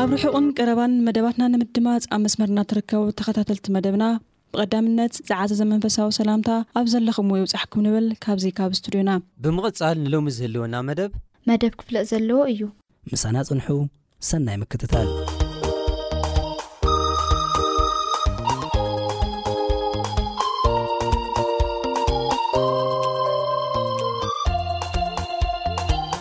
ኣብ ርሑቕን ቀረባን መደባትና ንምድማጽ ኣብ መስመር እናትርከቡ ተኸታተልቲ መደብና ብቐዳምነት ዝዓዘዘ መንፈሳዊ ሰላምታ ኣብ ዘለኹምዎ ይብጻሕኩም ንብል ካብዚ ካብ ስቱድዮና። ብምቕጻል ንሎሚ ዝህልወና መደብ። መደብ ክፍለጥ ዘለዎ እዩ። ምሳና ጽንሑ ሰናይ ምክትታል።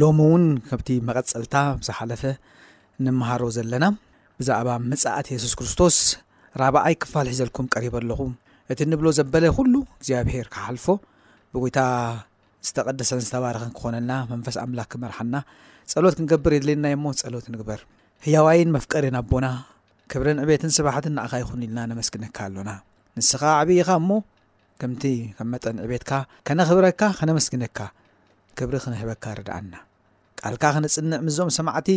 ሎሚ እውን ከብቲ መቐጸልታ ብዝሓለፈ ንመሃሮ ዘለና ብዛዕባ ምጽኣት የሱስ ክርስቶስ ራብዓይ ክፋል ሒዘልኩም ቀሪበ ኣለኹ እቲ ንብሎ ዘበለ ኩሉ እግዚኣብሄር ክሓልፎ ብጐይታ ዝተቐደሰን ዝተባረኸን ክኾነልና መንፈስ ኣምላክ ክመርሓና ጸሎት ክንገብር የድልየና እዩሞ ጸሎት ንግበር ህያዋይን መፍቀርን ኣቦና ክብርን ዕቤትን ስባሕትን ንኣኻ ይኹን ኢልና ነመስግነካ ኣሎና ንስኻ ዓብዪኻ እሞ ከምቲ ከም መጠን ዕቤትካ ከነኽብረካ ከነመስግነካ ክብሪ ክንህበካ ርድኣና ቃልካ ክንጽንዕ ምስዞም ሰማዕቲ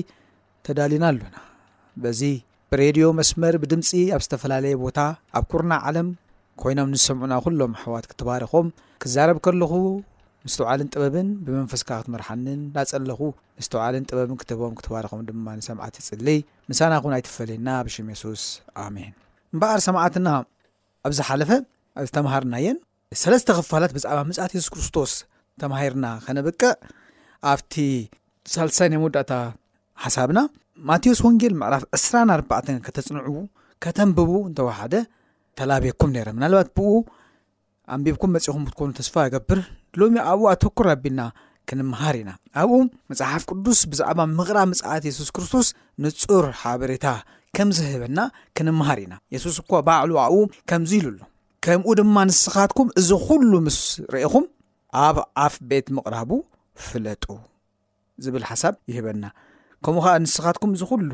ተዳሊና ኣሎና በዚ ብሬድዮ መስመር ብድምፂ ኣብ ዝተፈላለየ ቦታ ኣብ ኩርና ዓለም ኮይኖም ንዝሰምዑና ኩሎም ኣሕዋት ክትባርኾም ክዛረብ ከለኹ ምስትውዓልን ጥበብን ብመንፈስካ ክትመርሓንን ዳጸለኹ ምስትውዓልን ጥበብን ክትህቦም ክትባርኾም ድማ ንሰምዓት ይጽልይ ምሳና ኹን ኣይትፈለየና ብሽም የሱስ ኣሜን እምበኣር ሰማዕትና ኣብ ዝሓለፈ ዝተምሃርናየን ሰለስተ ክፋላት ብዛዕባ ምጽኣት የሱስ ክርስቶስ ተማሂርና ከነብቅዕ ኣብቲ ሳልሳይ ናይ መወዳእታ ሓሳብና ማቴዎስ ወንጌል ምዕራፍ 24 ከተጽንዑ ከተንብቡ እንተወሓደ ተላብየኩም ነይረ ምናልባት ብኡ ኣንቢብኩም መጺኹም ክትኮኑ ተስፋ ይገብር ሎሚ ኣብኡ ኣተኩር ኣቢልና ክንምሃር ኢና ኣብኡ መጽሓፍ ቅዱስ ብዛዕባ ምቕራ ምጽኣት የሱስ ክርስቶስ ንጹር ሓበሬታ ከም ዝህበና ክንምሃር ኢና የሱስ እኳ ባዕሉ ኣብኡ ከምዚ ኢሉ ኣሎ ከምኡ ድማ ንስኻትኩም እዚ ኩሉ ምስ ርኢኹም ኣብ ኣፍ ቤት ምቕራቡ ፍለጡ ዝብል ሓሳብ ይህበና ከምኡ ከዓ ንስኻትኩም እዚ ኩሉ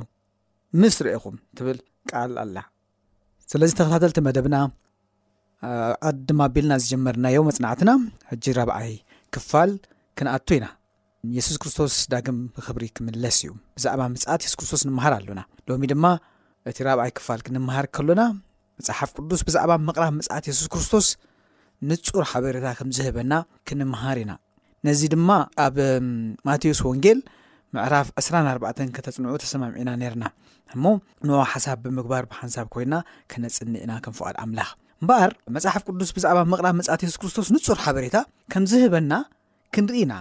ምስ ርኢኹም ትብል ቃል ኣላ ስለዚ ተኸታተልቲ መደብና ኣድማ ኣቢልና ዝጀመርናዮ መፅናዕትና ሕጂ ራብዓይ ክፋል ክንኣቱ ኢና የሱስ ክርስቶስ ዳግም ብክብሪ ክምለስ እዩ ብዛዕባ ምፅኣት የሱስ ክርስቶስ ንምሃር ኣሎና ሎሚ ድማ እቲ ራብዓይ ክፋል ክንምሃር ከሎና መፅሓፍ ቅዱስ ብዛዕባ ምቕራብ ምፅኣት የሱስ ክርስቶስ ንጹር ሓበሬታ ከም ዝህበና ክንምሃር ኢና። ነዚ ድማ ኣብ ማቴዎስ ወንጌል ምዕራፍ 24 ከተጽንዑ ተሰማሚዕና ነርና እሞ ንዋ ሓሳብ ብምግባር ብሓንሳብ ኮይና ከነጽንዕ ኢና ከም ፍቓድ ኣምላኽ እምበኣር መጽሓፍ ቅዱስ ብዛዕባ ምቕራብ መጻእት የሱስ ክርስቶስ ንጹር ሓበሬታ ከም ዝህበና ክንርኢ ኢና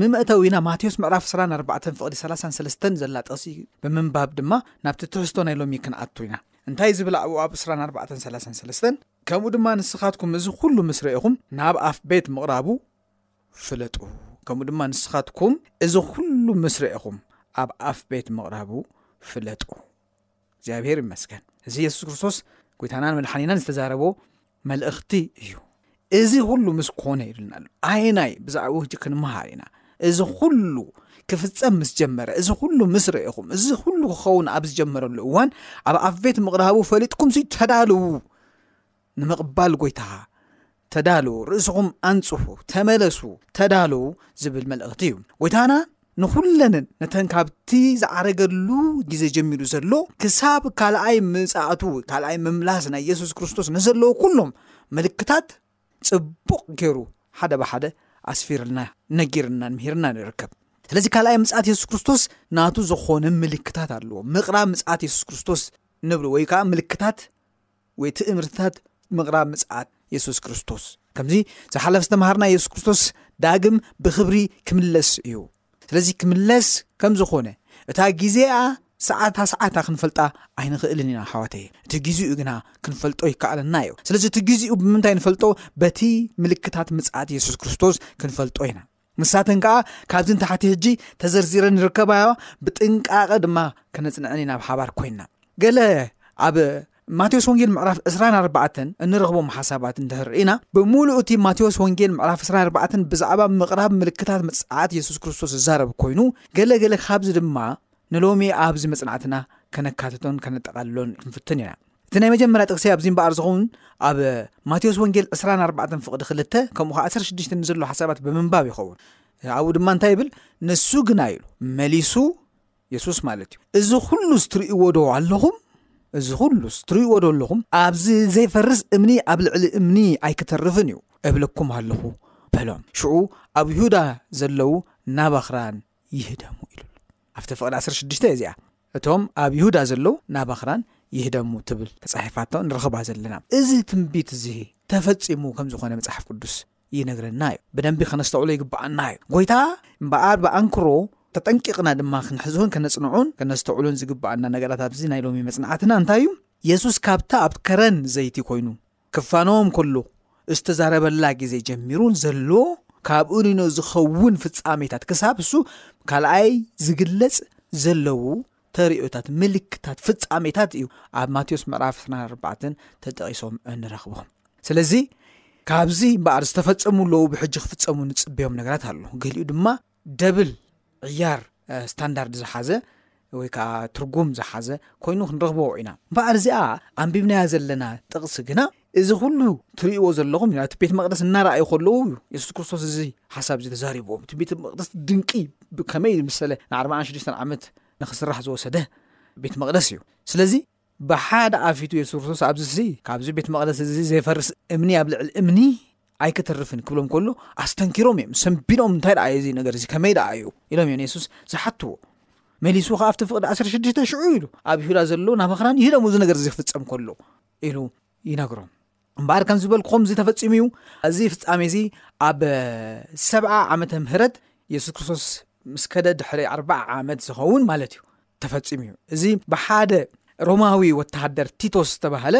ንመእተዊና ማቴዎስ ምዕራፍ 24 ፍቕዲ 33 ዘላ ጥቕሲ ብምንባብ ድማ ናብቲ ትሕዝቶ ናይ ሎሚ ክንኣቱ ኢና እንታይ ዝብል ኣብኡ ኣብ 2433 ከምኡ ድማ ንስኻትኩም እዚ ዅሉ ምስ ረኤኹም ናብ ኣፍ ቤት ምቕራቡ ፍለጡ። ከምኡ ድማ ንስኻትኩም እዚ ዅሉ ምስ ረኤኹም ኣብ ኣፍ ቤት ምቕራቡ ፍለጡ። እግዚኣብሔር ይመስገን። እዚ የሱስ ክርስቶስ ጐይታናን መድሓኒናን ዝተዛረቦ መልእኽቲ እዩ። እዚ ዅሉ ምስ ኮነ ይብልና ኣሎ። ኣየናይ ብዛዕባኡ ሕጂ ክንመሃር ኢና። እዚ ዅሉ ክፍጸም ምስ ጀመረ፣ እዚ ዅሉ ምስ ረኤኹም፣ እዚ ዅሉ ክኸውን ኣብ ዝጀመረሉ እዋን፣ ኣብ ኣፍ ቤት ምቕራቡ ፈሊጥኩምሲ ተዳልዉ፣ ንምቕባል ጐይታ ተዳልዉ፣ ርእስኹም ኣንጽሁ፣ ተመለሱ፣ ተዳልዉ ዝብል መልእኽቲ እዩ። ጐይታና ንዅለንን ነተን ካብቲ ዝዓረገሉ ግዜ ጀሚሩ ዘሎ ክሳብ ካልኣይ ምጽኣቱ ካልኣይ ምምላስ ናይ የሱስ ክርስቶስ ንዘለዉ ኵሎም ምልክታት ጽቡቕ ገይሩ ሓደ ብሓደ ኣስፊርልና ነጊርናን ምሂርናን ይርከብ። ስለዚ ካልኣይ ምጽኣት የሱስ ክርስቶስ ናቱ ዝኾነ ምልክታት ኣለዎ። ምቕራብ ምጽኣት የሱስ ክርስቶስ ንብሎ ወይ ከዓ ምልክታት ወይ ትእምርትታት ምቕራብ ምጽኣት የሱስ ክርስቶስ ከምዚ ዝሓለፍ ዝተምሃርና የሱስ ክርስቶስ ዳግም ብክብሪ ክምለስ እዩ ስለዚ ክምለስ ከም ዝኾነ እታ ግዜኣ ሰዓታ ሰዓታ ክንፈልጣ ኣይንኽእልን ኢና ኣሕዋተየ እቲ ግዜኡ ግና ክንፈልጦ ይከኣለና እዩ ስለዚ እቲ ግዜኡ ብምንታይ ንፈልጦ በቲ ምልክታት ምጽኣት የሱስ ክርስቶስ ክንፈልጦ ኢና ንሳተን ከዓ ካብዚን ታሕቲ ሕጂ ተዘርዚረን ንርከባዮ ብጥንቃቐ ድማ ክነፅንዐን ኢና ብ ሓባር ኮይንና ገለ ኣብ ማቴዎስ ወንጌል ምዕራፍ ዕስራን ኣርባዕተን እንረኽቦም ሓሳባት እንድሕር ርኢና፣ ብምሉኡ እቲ ማቴዎስ ወንጌል ምዕራፍ ዕስራን ኣርባዕተን ብዛዕባ ምቕራብ ምልክታት ምጽኣት የሱስ ክርስቶስ ዝዛረብ ኮይኑ፣ ገለ ገለ ካብዚ ድማ ንሎሚ ኣብዚ መጽናዕትና ከነካትቶን ከነጠቓልሎን ክንፍትን ኢና። እቲ ናይ መጀመርያ ጥቕሲ ኣብዚ እምበኣር ዝኸውን ኣብ ማቴዎስ ወንጌል ዕስራን ኣርባዕተን ፍቕዲ ክልተ ከምኡ ከዓ ዓሰርተ ሽዱሽተ ንዘሎ ሓሳባት ብምንባብ ይኸውን። ኣብኡ ድማ እንታይ ይብል? ንሱ ግና ኢሉ መሊሱ የሱስ ማለት እዩ። እዚ ዅሉስ ትርእይዎዶ ኣሎኹም? እዚ ዅሉስ ትርእይዎዶ ኣሎኹም? ኣዚ ዘይፈርስ እምኒ ኣብ ልዕሊ እምኒ ኣይኪተርፍን እዩ እብለኩም ኣሎኹ በሎም። ሽዑ ኣብ ይሁዳ ዘለዉ ናብ ኣኽራን ይህደሙ ኢሉ ኣሎ። ኣብቲ ፍቕዲ ዓሰርተ ሽዱሽተ እያ እዚኣ እቶም ኣብ ይሁዳ ዘለዉ ናብ ኣኽራን ይህደሙ ትብል ተጻሒፋቶ ንረኽባ ዘለና። እዚ ትንቢት እዚ ተፈጺሙ ከም ዝዀነ መጽሓፍ ቅዱስ ይነግረና እዩ። ብደንቢ ከነስተውዕሎ ይግብኣና እዩ። ጎይታ እምበኣር ብኣንክሮ ተጠንቂቕና ድማ ክንሕዝውን ከነጽንዑን ከነስተውዕሉን ዝግብኣና ነገራት ኣብዚ ናይ ሎሚ መጽናዕትና እንታይ እዩ? የሱስ ካብታ ኣብ ከረን ዘይቲ ኮይኑ ክፋነዎም ከሎ ዝተዛረበላ ግዜ ጀሚሩ ዘሎ ካብኡ ንኖ ዝኸውን ፍጻሜታት ክሳብ እሱ ካልኣይ ዝግለጽ ዘለዉ ተርእዮታት፣ ምልክታት፣ ፍጻሜታት እዩ ኣብ ማቴዎስ ምዕራፍ 24 ተጠቒሶም እንረኽቦም። ስለዚ ካብዚ እምበኣር ዝተፈጸሙ ኣለዉ ብሕጂ ክፍጸሙ ንጽበዮም ነገራት ኣለ ገሊኡ ድማ ደብል ዕያር ስታንዳርድ ዝሓዘ ወይ ከዓ ትርጉም ዝሓዘ ኮይኑ ክንረኽቦ ኢና እምበኣር እዚኣ ኣንቢብናያ ዘለና ጥቕሲ ግና እዚ ኹሉ ትርእይዎ ዘለኹም እዩ። እቲ ቤት መቕደስ እናረኣዩ ከለዉ እዩ የሱስ ክርስቶስ እዚ ሓሳብ እዚ ተዛሪብዎም። እቲ ቤት መቕደስ ድንቂ ብከመይ ዝመሰለ ንኣርባዓን ሽዱሽተን ዓመት ንክስራሕ ዝወሰደ ቤት መቕደስ እዩ። ስለዚ ብሓደ ኣፊቱ የሱስ ክርስቶስ ኣብዚ እዚ ካብዚ ቤት መቕደስ እዚ ዘይፈርስ እምኒ ኣብ ልዕሊ እምኒ ኣይክተርፍን ክብሎም ከሎ ኣስተንኪሮም እዮም ሰንቢዶም እንታይ ደኣ እዚ ነገር እዚ ከመይ ደኣ እዩ ኢሎም እዮም ንየሱስ ዝሓትዎ መሊሱ ከዓ ኣብቲ ፍቕዲ 16 ሽዑ ኢሉ ኣብ ይሁዳ ዘሎ ናብ መክራን ይህደም እዚ ነገር እዚ ክፍፀም ከሎ ኢሉ ይነግሮ እምበኣር ከም ዝበልኩኹም እዚ ተፈፂሙ እዩ እዚ ፍፃሜ እዚ ኣብ ሰብዓ ዓመተ ምህረት የሱስ ክርስቶስ ምስ ከደ ድሕሪ ኣርባዓ ዓመት ዝኸውን ማለት እዩ ተፈፂሙ እዩ እዚ ብሓደ ሮማዊ ወተሃደር ቲቶስ ዝተባሃለ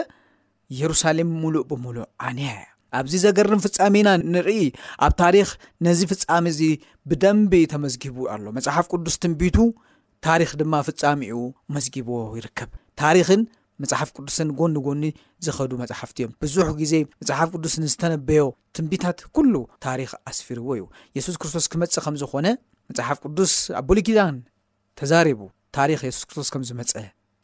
የሩሳሌም ሙሉእ ብምሉእ ዓንያ እያ ኣብዚ ዘገርም ፍፃሜ ኢና ንርኢ ኣብ ታሪክ ነዚ ፍፃሚ እዚ ብደንቢ ተመዝጊቡ ኣሎ መፅሓፍ ቅዱስ ትንቢቱ ታሪኽ ድማ ፍጻሜኡ መዝጊብዎ ይርከብ። ታሪኽን መጽሓፍ ቅዱስን ጎኒ ጎኒ ዝኸዱ መጽሓፍቲ እዮም። ብዙሕ ግዜ መጽሓፍ ቅዱስ ንዝተነበዮ ትንቢታት ኩሉ ታሪኽ ኣስፊርዎ እዩ። የሱስ ክርስቶስ ክመጽእ ከም ዝኾነ መጽሓፍ ቅዱስ ኣብ ብሉይ ኪዳን ተዛሪቡ ታሪኽ የሱስ ክርስቶስ ከም ዝመጸ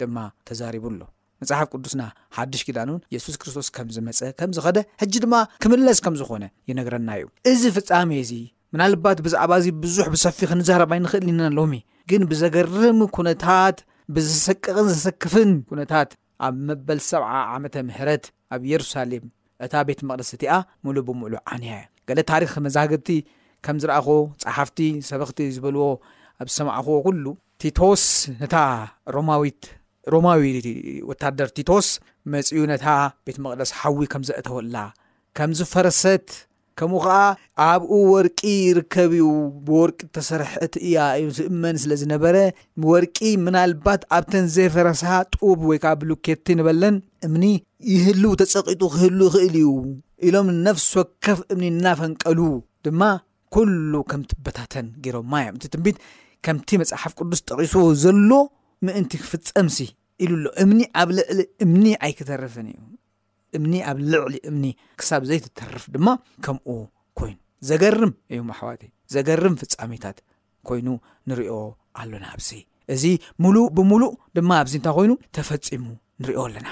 ድማ ተዛሪቡ ኣሎ። መጽሓፍ ቅዱስና ሓድሽ ኪዳን እውን የሱስ ክርስቶስ ከም ዝመጸ፣ ከም ዝኸደ፣ ሕጂ ድማ ክምለስ ከም ዝኾነ ይነግረና እዩ። እዚ ፍጻሜ እዚ ምናልባት ብዛዕባ እዚ ብዙሕ ብሰፊ ክንዛረብ ኣይንኽእልን ኢና ሎሚ፣ ግን ብዘገርም ኩነታት ብዝሰቅቕን ዘሰክፍን ኩነታት ኣብ መበል ሰብዓ ዓመተ ምህረት ኣብ የሩሳሌም እታ ቤት መቕደስ እቲኣ ሙሉ ብምሉ ዓንያ እያ። ገለ ታሪኽ መዛግብቲ ከም ዝረኣኹዎ ጸሓፍቲ ሰበኽቲ ዝበልዎ ኣብ ዝሰማዕኹዎ ኩሉ ቲቶስ ነታ ሮማዊት ሮማዊ ወታደር ቲቶስ መጺኡ ነታ ቤት መቕደስ ሓዊ ከም ዘእተወላ ከም ዝፈረሰት ከምኡ ኸኣ ኣብኡ ወርቂ ይርከብ እዩ ብወርቂ እተሰርሐት እያ እዩ ዝእመን ስለ ዝነበረ ወርቂ ምናልባት ኣብተን ዘይፈረሳ ጡብ ወይ ከዓ ብሉኬቲ ንበለን እምኒ ይህልው ተጸቂጡ ክህሉ ይኽእል እዩ ኢሎም ነፍሲ ወከፍ እምኒ እናፈንቀሉ ድማ ኩሉ ከም ትበታተን ገይሮማ እዮም እቲ ትንቢት ከምቲ መጽሓፍ ቅዱስ ጠቒስዎ ዘሎ ምእንቲ ክፍጸምሲ ኢሉ ኣሎ እምኒ ኣብ ልዕሊ እምኒ ኣይክተርፍን እዩ እምኒ ኣብ ልዕሊ እምኒ ክሳብ ዘይትተርፍ ድማ ከምኡ ኮይኑ ዘገርም እዩ ኣሕዋት ዘገርም ፍጻሜታት ኮይኑ ንሪኦ ኣሎና ኣብዚ እዚ ሙሉእ ብምሉእ ድማ ኣብዚ እንታይ ኮይኑ ተፈጺሙ ንሪኦ ኣለና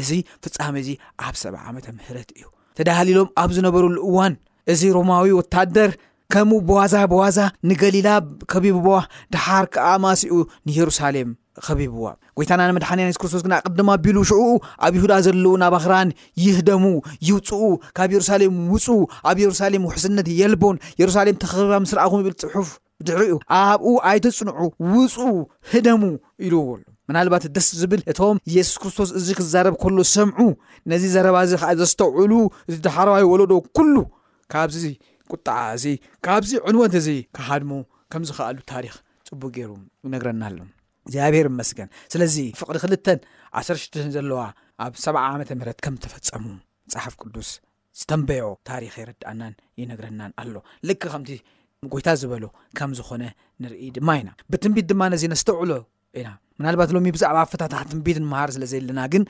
እዚ ፍጻሜ እዚ ኣብ ሰ ዓመተ ምህረት እዩ ተዳሃሊሎም ኣብ ዝነበሩሉ እዋን እዚ ሮማዊ ወታደር ከምኡ ብዋዛ ብዋዛ ንገሊላ ከቢብዋ ድሓር ከዓ ማሲኡ ንየሩሳሌም ኸቢብዋ ጎይታና ንመድሓንያ የሱስ ክርስቶስ ግን ኣቅድማ ኣቢሉ ሽዑ ኣብ ይሁዳ ዘለዉ ናብ ኣኽራን ይህደሙ ይውፅኡ ካብ የሩሳሌም ውፁ ኣብ የሩሳሌም ውሕስነት የልቦን የሩሳሌም ተኸቢባ ምስ ረኣኹም ይብል ፅሑፍ ድሕሪኡ ኣብኡ ኣይትጽንዑ፣ ውጹ፣ ህደሙ ኢልዎ በሉ። ምናልባት ደስ ዝብል እቶም የሱስ ክርስቶስ እዚ ክዛረብ ከሎ ዝሰምዑ ነዚ ዘረባ እዚ ከኣ ዘስተውዕሉ እዚ ዳሕረዋይ ወለዶ ኩሉ ካብዚ ቁጥዓ እዚ ካብዚ ዕንወት እዚ ክሃድሙ ከም ዝኸኣሉ ታሪኽ ጽቡቅ ገይሩ ይነግረና ኣሎ። እግዚኣብሔር ይመስገን። ስለዚ ፍቅሪ ክልተን ዓሰርተ ሽዱሽተን ዘለዋ ኣብ ሰብዓ ዓመተ ምህረት ከም ተፈጸሙ መጽሓፍ ቅዱስ ዝተንበዮ ታሪኽ የረድኣናን ይነግረናን ኣሎ። ልክዕ ከምቲ ጎይታ ዝበሎ ከም ዝኾነ ንርኢ ድማ ኢና። ብትንቢት ድማ ነዚ ነስተውዕሎ ኢና። ምናልባት ሎሚ ብዛዕባ ኣፈታትሓ ትንቢት ንምሃር ስለ ዘየለና ግን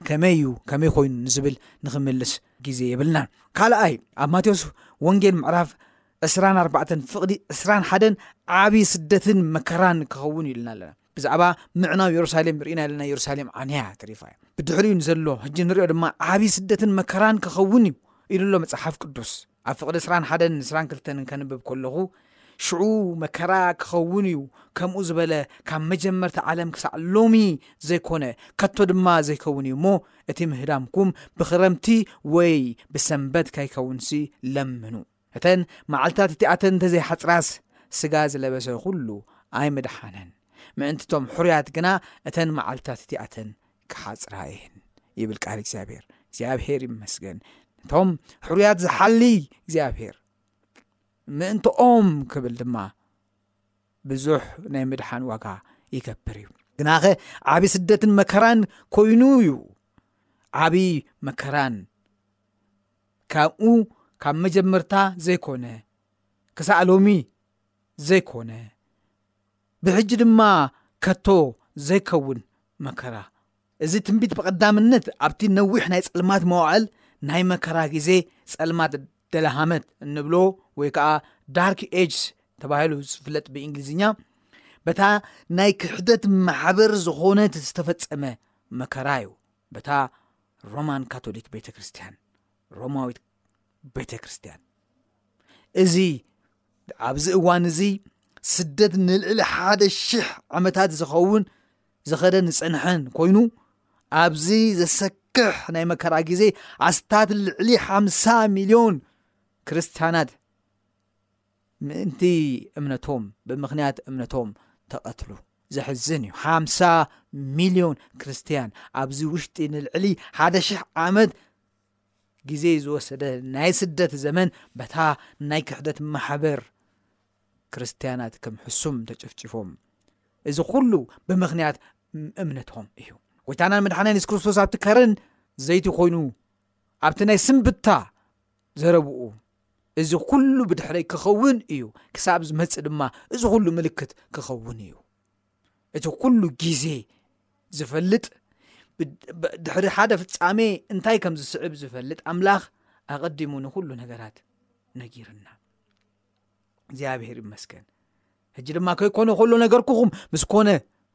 ከመይ እዩ ከመይ ኮይኑ ንዝብል ንክምልስ ግዜ የብልናን። ካልኣይ ኣብ ማቴዎስ ወንጌል ምዕራፍ ዕስራን ኣርባዕተን ፍቕዲ ዕስራን ሓደን ዓብዪ ስደትን መከራን ክኸውን እዩ ኢልና ኣለና። ብዛዕባ ምዕናው የሩሳሌም ርኢና ኣለና የሩሳሌም ዓንያ ተሪፋ እያ ብድሕሪኡ ንዘሎ ሕጂ ንሪኦ ድማ ዓብዪ ስደትን መከራን ክኸውን እዩ ኢሉ ኣሎ መጽሓፍ ቅዱስ ኣብ ፍቕዲ ስራን ሓደን ስራን ክልተንን ከንብብ ከለኹ ሽዑ መከራ ክኸውን እዩ ከምኡ ዝበለ ካብ መጀመርታ ዓለም ክሳዕ ሎሚ ዘይኮነ ከቶ ድማ ዘይከውን እዩ እሞ እቲ ምህዳምኩም ብክረምቲ ወይ ብሰንበት ከይከውንሲ ለምኑ እተን መዓልትታት እቲኣተን እንተ ዘይሓጽራስ፣ ስጋ ዝለበሰ ዅሉ ኣይምደሓነን። ምእንቲ እቶም ሕሩያት ግና እተን መዓልትታት እቲኣተን ኪሓጽራ እየን ይብል ቃል እግዚኣብሄር። እግዚኣብሄር ይመስገን፣ ነቶም ሕሩያት ዝሓሊ እግዚኣብሄር፣ ምእንትኦም ክብል ድማ ብዙሕ ናይ ምድሓን ዋጋ ይገብር እዩ። ግናኸ ዓብዪ ስደትን መከራን ኮይኑ እዩ ዓብዪ መከራን ካብኡ ካብ መጀመርታ ዘይኮነ ክሳዕ ሎሚ ዘይኮነ ብሕጂ ድማ ከቶ ዘይከውን መከራ እዚ ትንቢት ብቐዳምነት ኣብቲ ነዊሕ ናይ ጸልማት መዋዕል ናይ መከራ ግዜ ጸልማት ደለሃመት እንብሎ ወይ ከዓ ዳርክ ኤጅስ ተባሂሉ ዝፍለጥ ብእንግሊዝኛ በታ ናይ ክሕደት ማሕበር ዝኾነት ዝተፈጸመ መከራ እዩ በታ ሮማን ካቶሊክ ቤተ ክርስትያን ሮማዊት ቤተ ክርስትያን እዚ ኣብዚ እዋን እዚ ስደት ንልዕሊ ሓደ ሽሕ ዓመታት ዝኸውን ዝኸደን ዝፀንሐን ኮይኑ ኣብዚ ዘሰክሕ ናይ መከራ ግዜ ኣስታት ልዕሊ ሓምሳ ሚልዮን ክርስትያናት ምእንቲ እምነቶም ብምኽንያት እምነቶም ተቐትሉ። ዘሕዝን እዩ ሓምሳ ሚልዮን ክርስትያን ኣብዚ ውሽጢ ንልዕሊ ሓደ ሽሕ ዓመት ግዜ ዝወሰደ ናይ ስደት ዘመን በታ ናይ ክሕደት ማሕበር ክርስትያናት ከም ሕሱም ተጨፍጪፎም እዚ ኩሉ ብምኽንያት እምነቶም እዩ ጎይታናን መድሓና የሱስ ክርስቶስ ኣብቲ ከረን ዘይቲ ኮይኑ ኣብቲ ናይ ስንብታ ዘረብኡ፣ እዚ ኹሉ ብድሕረይ ክኸውን እዩ፣ ክሳብ ዝመጽእ ድማ እዚ ኹሉ ምልክት ክኸውን እዩ። እቲ ኩሉ ግዜ ዝፈልጥ ድሕሪ ሓደ ፍጻሜ እንታይ ከም ዝስዕብ ዝፈልጥ ኣምላኽ ኣቐዲሙ ንኹሉ ነገራት ነጊርና እግዚኣብሔር ይመስገን ሕጂ ድማ ከይኮነ ከሎ ነገርኩኹም ምስ ኮነ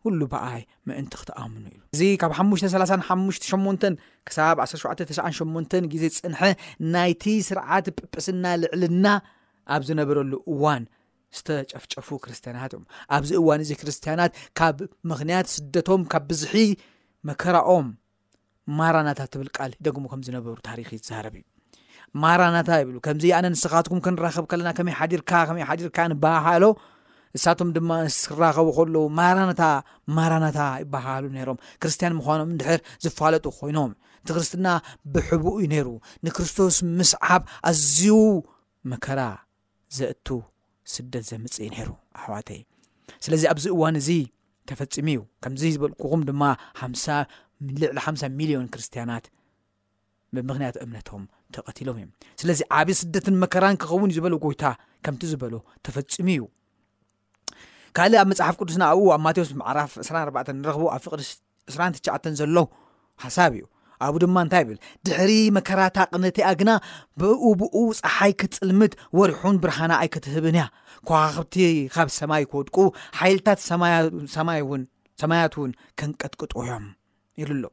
ሁሉ ብኣይ ምእንቲ ክትኣምኑ ኢሉ እዚ ካብ 538 ክሳብ 1798 ግዜ ዝፅንሐ ናይቲ ስርዓት ጵጵስና ልዕልና ኣብ ዝነበረሉ እዋን ዝተጨፍጨፉ ክርስትያናት እዮም ኣብዚ እዋን እዚ ክርስትያናት ካብ ምክንያት ስደቶም ካብ ብዝሒ መከራኦም ማራናታ ትብል ቃል ይደግሙ ከም ዝነበሩ ታሪኽ ይዛረብ እዩ። ማራናታ ይብሉ ከምዚ ኣነ ንስኻትኩም ክንራኸብ ከለና ከመይ ሓዲርካ ከመይ ሓዲርካ ንበሃሃሎ እሳቶም ድማ ዝራኸቡ ከለዉ ማራናታ ማራናታ ይበሃሃሉ ነይሮም ክርስትያን ምዃኖም እንድሕር ዝፋለጡ ኮይኖም እቲ ክርስትና ብሕቡእ እዩ ነይሩ ንክርስቶስ ምስዓብ ኣዝዩ መከራ ዘእቱ ስደት ዘምጽእ እዩ ነይሩ ኣሕዋተይ ስለዚ ኣብዚ እዋን እዚ ተፈጺሙ እዩ ከምዚ ዝበልኩኹም ድማ ሓምሳ ልዕሊ ሓምሳ ሚልዮን ክርስትያናት ብምክንያት እምነቶም ተቐቲሎም እዮም ስለዚ ዓብዪ ስደትን መከራን ክኸውን እዩ ዝበሎ ጎይታ ከምቲ ዝበሎ ተፈጺሙ እዩ ካልእ ኣብ መጽሓፍ ቅዱስና ኣብኡ ኣብ ማቴዎስ ምዕራፍ 24 ንረኽቦ ኣብ ፍቅሪ 29 ዘሎ ሓሳብ እዩ ኣብኡ ድማ እንታይ ይብል ድሕሪ መከራታ ቅነቲኣ ግና ብኡ ብኡ ፀሓይ ክትፅልምት ወርሑን ብርሃና ኣይክትህብን እያ ከዋክብቲ ካብ ሰማይ ክወድቁ ሓይልታት ሰማይ እውን ሰማያት እውን ከንቀጥቅጡ እዮም ኢሉ ኣሎ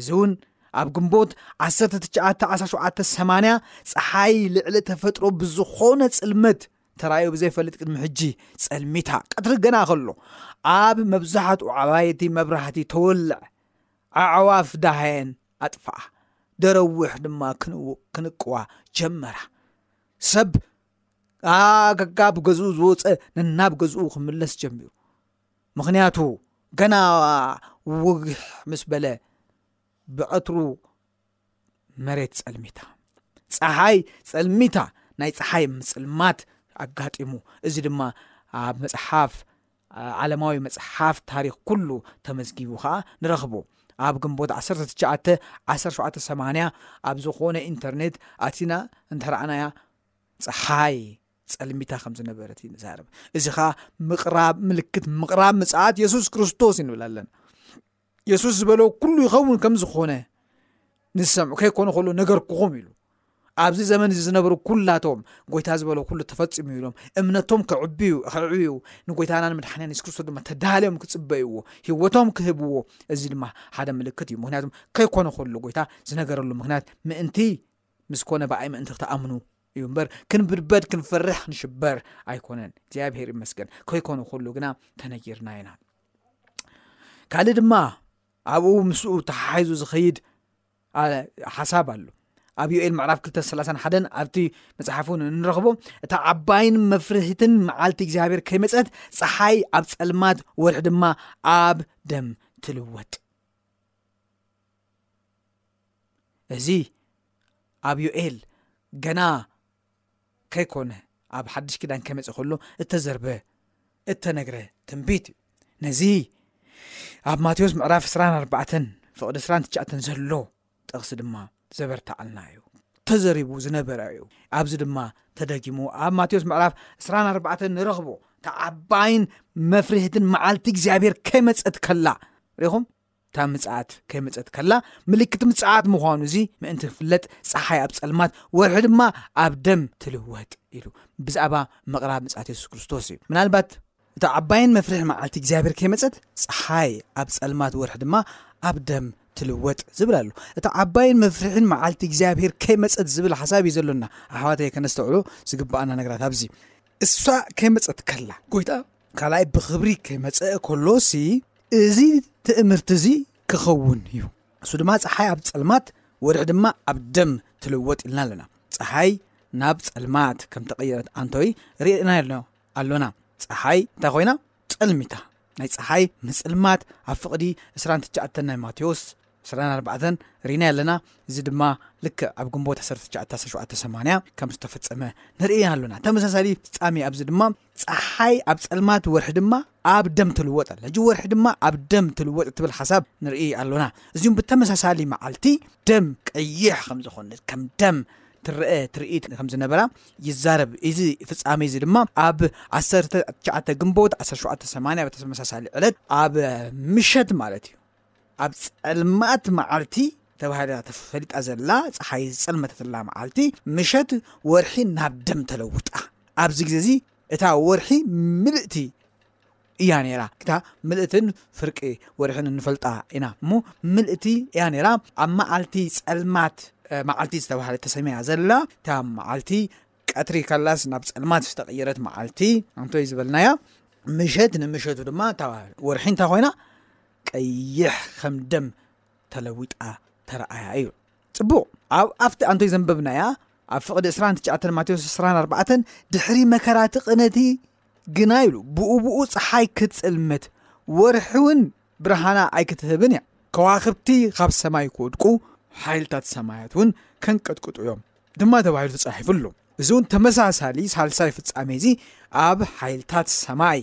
እዚ እውን ኣብ ግንቦት 1917 ፀሓይ ልዕሊ ተፈጥሮ ብዝኾነ ፅልመት ተራእዩ ብዘይፈልጥ ቅድሚ ሕጂ ጸልሚታ ቀትሪ ገና ከሎ ኣብ መብዛሕትኡ ዓባይቲ መብራህቲ ተወልዕ ኣዕዋፍ ዳሃየን ኣጥፍኣ ደረዊሕ ድማ ክንቅዋ ጀመራ ሰብ ከካብ ገዝኡ ዝወፀ ነናብ ገዝኡ ክምለስ ጀሚሩ ምክንያቱ ገና ውግሕ ምስ በለ ብቐትሩ መሬት ጸልሚታ ፀሓይ ጸልሚታ ናይ ፀሓይ ምጽልማት ኣጋጢሙ እዚ ድማ ኣብ መፅሓፍ ዓለማዊ መፅሓፍ ታሪክ ኩሉ ተመዝጊቡ ከዓ ንረኽቡ ኣብ ግንቦት 1918 ኣብ ዝኾነ ኢንተርኔት ኣቲና እንተረኣናያ ፀሓይ ፀልሚታ ከም ዝነበረት እዩ ንዛርብ እዚ ከዓ ምቅራብ ምልክት ምቅራብ ምፅኣት የሱስ ክርስቶስ ይንብላለን የሱስ ዝበሎ ኩሉ ይኸውን ከም ዝኾነ ንሰምዑ ከይኮነ ከሎ ነገርኩኹም ኢሉ ኣብዚ ዘመን እዚ ዝነበሩ ኩላቶም ጎይታ ዝበሎ ኩሉ ተፈፂሙ ኢሎም እምነቶም ክዕብዩ ክዕብዩ ንጎይታና ንምድሓንያን የሱስ ክርስቶስ ድማ ተዳልዮም ክፅበይዎ ሂወቶም ክህብዎ እዚ ድማ ሓደ ምልክት እዩ ምክንያቱም ከይኮነ ከሎ ጎይታ ዝነገረሉ ምክንያት ምእንቲ ምስ ኮነ ብኣይ ምእንቲ ክትኣምኑ እዩ እምበር ክንብድበድ ክንፈርሕ ክንሽበር ኣይኮነን እግዚኣብሄር ይመስገን ከይኮኑ ኩሉ ግና ተነጊርና ኢና ካልእ ድማ ኣብኡ ምስኡ ተሓሒዙ ዝኸይድ ሓሳብ ኣሉ ኣብ ዩኤል ምዕራፍ 231 ኣብቲ መፅሓፍ ን እንረኽቦ እታ ዓባይን መፍርህትን መዓልቲ እግዚኣብሄር ከይመፀት ፀሓይ ኣብ ፀልማት ወርሒ ድማ ኣብ ደም ትልወጥ እዚ ኣብ ዮኤል ገና ከይኮነ ኣብ ሓድሽ ኪዳን ከይመፀ ከሎ እተዘርበ እተነግረ ትንቢት እዩ ነዚ ኣብ ማቴዎስ ምዕራፍ 24 ፍቅዲ 29 ዘሎ ጥቕሲ ድማ ዘበርታዓልና እዩ ተዘሪቡ ዝነበረ እዩ ኣብዚ ድማ ተደጊሙ ኣብ ማቴዎስ ምዕራፍ 24 ንረኽቦ ተዓባይን መፍርህትን መዓልቲ እግዚኣብሔር ከይመፀት ከላ ሪኹም እታ ምጽኣት ከይመጸት ከላ ምልክት ምጽኣት ምዃኑ እዚ ምእንቲ ክፍለጥ ፀሓይ ኣብ ጸልማት ወርሒ ድማ ኣብ ደም ትልወጥ ኢሉ ብዛዕባ ምቕራብ ምጽኣት የሱስ ክርስቶስ እዩ ምናልባት እታ ዓባይን መፍርሒ መዓልቲ እግዚኣብሔር ከይመጸት ፀሓይ ኣብ ጸልማት ወርሒ ድማ ኣብ ደም ትልወጥ ዝብል ኣሎ እታ ዓባይን መፍርሕን መዓልቲ እግዚኣብሔር ከይመጸት ዝብል ሓሳብ እዩ ዘሎና ኣሕዋተየ ከነስተውዕሎ ዝግባኣና ነገራት ኣብዚ እሳ ከይመጸት ከላ ጎይታ ካልኣይ ብክብሪ ከይመፀእ ከሎሲ እዚ ትእምርቲ እዚ ክኸውን እዩ እሱ ድማ ፀሓይ ኣብ ፀልማት ወርሒ ድማ ኣብ ደም ትልወጥ ኢልና ኣለና ፀሓይ ናብ ፀልማት ከም ተቐየረት ኣንቶይ ርእና ሎ ኣሎና ፀሓይ እንታይ ኮይና ፀልሚታ ናይ ፀሓይ ምፅልማት ኣብ ፍቕዲ 29 ናይ ማቴዎስ 24 ርኢና ኣለና እዚ ድማ ልክ ኣብ ግንቦት 1978 ከም ዝተፈፀመ ንርእና ኣሎና ተመሳሳሊ ፍፃሚ ኣብዚ ድማ ጸሓይ ኣብ ጸልማት ወርሒ ድማ ኣብ ደም ትልወጥ ኣላ ሕጂ ወርሒ ድማ ኣብ ደም ትልወጥ እትብል ሓሳብ ንርኢ ኣሎና እዚም ብተመሳሳሊ መዓልቲ ደም ቀይሕ ከም ዝኾነት ከም ደም ትረአ ትርኢት ከም ዝነበራ ይዛረብ እዚ ፍጻሜ እዚ ድማ ኣብ 19 ግንቦት 1780 ብተመሳሳሊ ዕለት ኣብ ምሸት ማለት እዩ ኣብ ጸልማት መዓልቲ ተባሂላ ተፈሊጣ ዘላ ጸሓይ ዝጸልመተትላ መዓልቲ ምሸት ወርሒ ናብ ደም ተለውጣ። ኣብዚ ግዜ እዚ እታ ወርሒ ምልእቲ እያ ነይራ እታ ምልእትን ፍርቂ ወርሕን ንፈልጣ ኢና እሞ ምልእቲ እያ ነይራ ኣብ መዓልቲ ጸልማት መዓልቲ ዝተባህለ ተሰሚያ ዘላ እታ መዓልቲ ቀትሪ ከላስ ናብ ጸልማት ዝተቐየረት መዓልቲ እንቶይ ዝበልናያ ምሸት ንምሸቱ ድማ እታ ወርሒ እንታይ ኮይና ቀይሕ ከም ደም ተለዊጣ ተረኣያ እዩ ጽቡቕ ኣብ ኣብቲ ኣንቶይ ዘንበብናያ ኣብ ፍቕዲ 29 ማቴዎስ 24 ድሕሪ መከራቲ ቕነቲ ግና ኢሉ ብኡብኡ ፀሓይ ክትፅልምት ወርሒ እውን ብርሃና ኣይክትህብን እያ ከዋክብቲ ካብ ሰማይ ክወድቁ ሓይልታት ሰማያት እውን ከንቀጥቅጡ እዮም ድማ ተባሂሉ ተጻሒፉ ኣሎ። እዚ እውን ተመሳሳሊ ሳልሳይ ፍጻሜ እዚ ኣብ ሓይልታት ሰማይ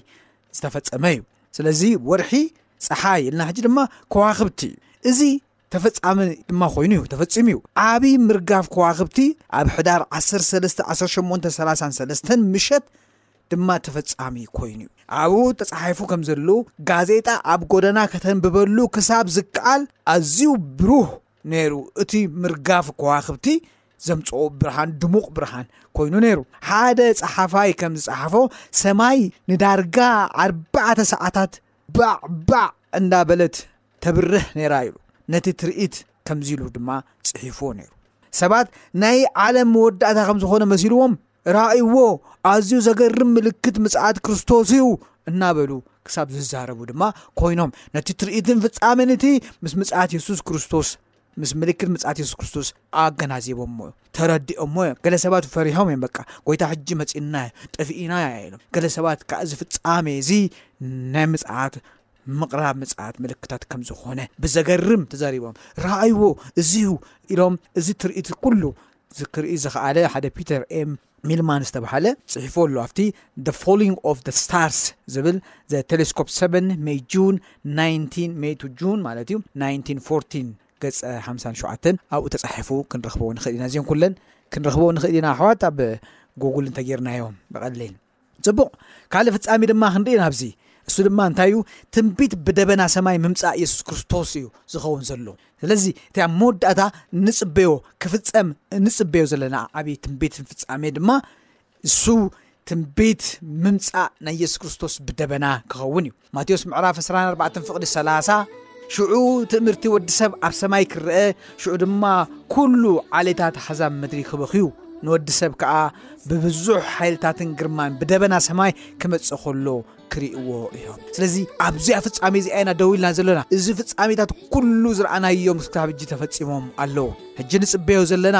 ዝተፈጸመ እዩ። ስለዚ ወርሒ ፀሓይ ኢልና ሕጂ ድማ ከዋኽብቲ እዩ እዚ ተፈፃሚ ድማ ኮይኑ እዩ ተፈፂሙ እዩ ዓብዪ ምርጋፍ ከዋኽብቲ ኣብ ሕዳር 131833 ምሸት ድማ ተፈፃሚ ኮይኑ እዩ ኣብኡ ተፃሒፉ ከም ዘለዉ ጋዜጣ ኣብ ጎደና ከተንብበሉ ክሳብ ዝከኣል ኣዝዩ ብሩህ ነይሩ እቲ ምርጋፍ ከዋኽብቲ ዘምጽኦ ብርሃን ድሙቕ ብርሃን ኮይኑ ነይሩ ሓደ ጸሓፋይ ከም ዝጸሓፎ ሰማይ ንዳርጋ ኣርባዕተ ሰዓታት ባዕባዕ እንዳበለት ተብርህ ነይራ ኢሉ ነቲ ትርኢት ከምዚ ኢሉ ድማ ጽሒፍዎ ነይሩ ሰባት ናይ ዓለም መወዳእታ ከም ዝኾነ መሲልዎም ርኣይዎ ኣዝዩ ዘገርም ምልክት ምጽኣት ክርስቶስ እዩ እናበሉ ክሳብ ዝዛረቡ ድማ ኮይኖም ነቲ ትርኢትን ፍጻሜን እቲ ምስ ምጽኣት የሱስ ክርስቶስ ምስ ምልክት ምጽኣት የሱስ ክርስቶስ ኣገናዚቦሞ እዩ ተረዲኦሞ እዮም ገለ ሰባት ፈሪሖም እዮም በቃ ጎይታ ሕጂ መፂና ጠፍኢና እያ ኢሎም ገለ ሰባት ከዓ እዚ ፍፃሜ እዚ ናይ ምፅዓት ምቕራብ ምፅዓት ምልክታት ከም ዝኾነ ብዘገርም ተዛሪቦም ረኣይዎ እዚዩ ኢሎም እዚ ትርኢት ኩሉ ክርኢ ዝኸኣለ ሓደ ፒተር ኤም ሚልማን ዝተብሃለ ጽሒፉ ኣሎ ኣብቲ the falling of the stars ዝብል the telescope 7 may june 19 may to june ማለት እዩ 1914 ገጸ 57 ኣብኡ ተጻሒፉ ክንረኽቦ ንኽእል ኢና እዚን ኩለን ክንረኽቦ ንኽእል ኢና ኣሕዋት ኣብ ጎጉል እንተጌርናዮ ብቐሊል ጽቡቕ ካልእ ፍጻሜ ድማ ክንርኢ ኢና ኣብዚ። እሱ ድማ እንታይ እዩ? ትንቢት ብደበና ሰማይ ምምጻእ የሱስ ክርስቶስ እዩ ዝኸውን ዘሎ። ስለዚ እቲ ኣብ መወዳእታ እንጽበዮ ክፍጸም እንጽበዮ ዘለና ዓብዪ ትንቢትን ፍጻሜ ድማ እሱ ትንቢት ምምጻእ ናይ የሱስ ክርስቶስ ብደበና ክኸውን እዩ። ማቴዎስ ምዕራፍ ዕስራን ኣርባዕተን ፍቕዲ ሰላሳ ሽዑ ትእምርቲ ወዲ ሰብ ኣብ ሰማይ ክረአ ሽዑ ድማ ኩሉ ዓሌታት ኣሕዛብ ምድሪ ክበኽዩ ንወዲ ሰብ ከኣ ብብዙሕ ሓይልታትን ግርማን ብደበና ሰማይ ክመጽእ ከሎ ክርእዎ እዮም ስለዚ ኣብዚኣ ፍጻሜ እዚኣ ኢና ደው ኢልና ዘለና እዚ ፍጻሜታት ኩሉ ዝረኣናዮም ክሳብ ሕጂ ተፈጺሞም ኣለዉ ሕጂ ንጽበዮ ዘለና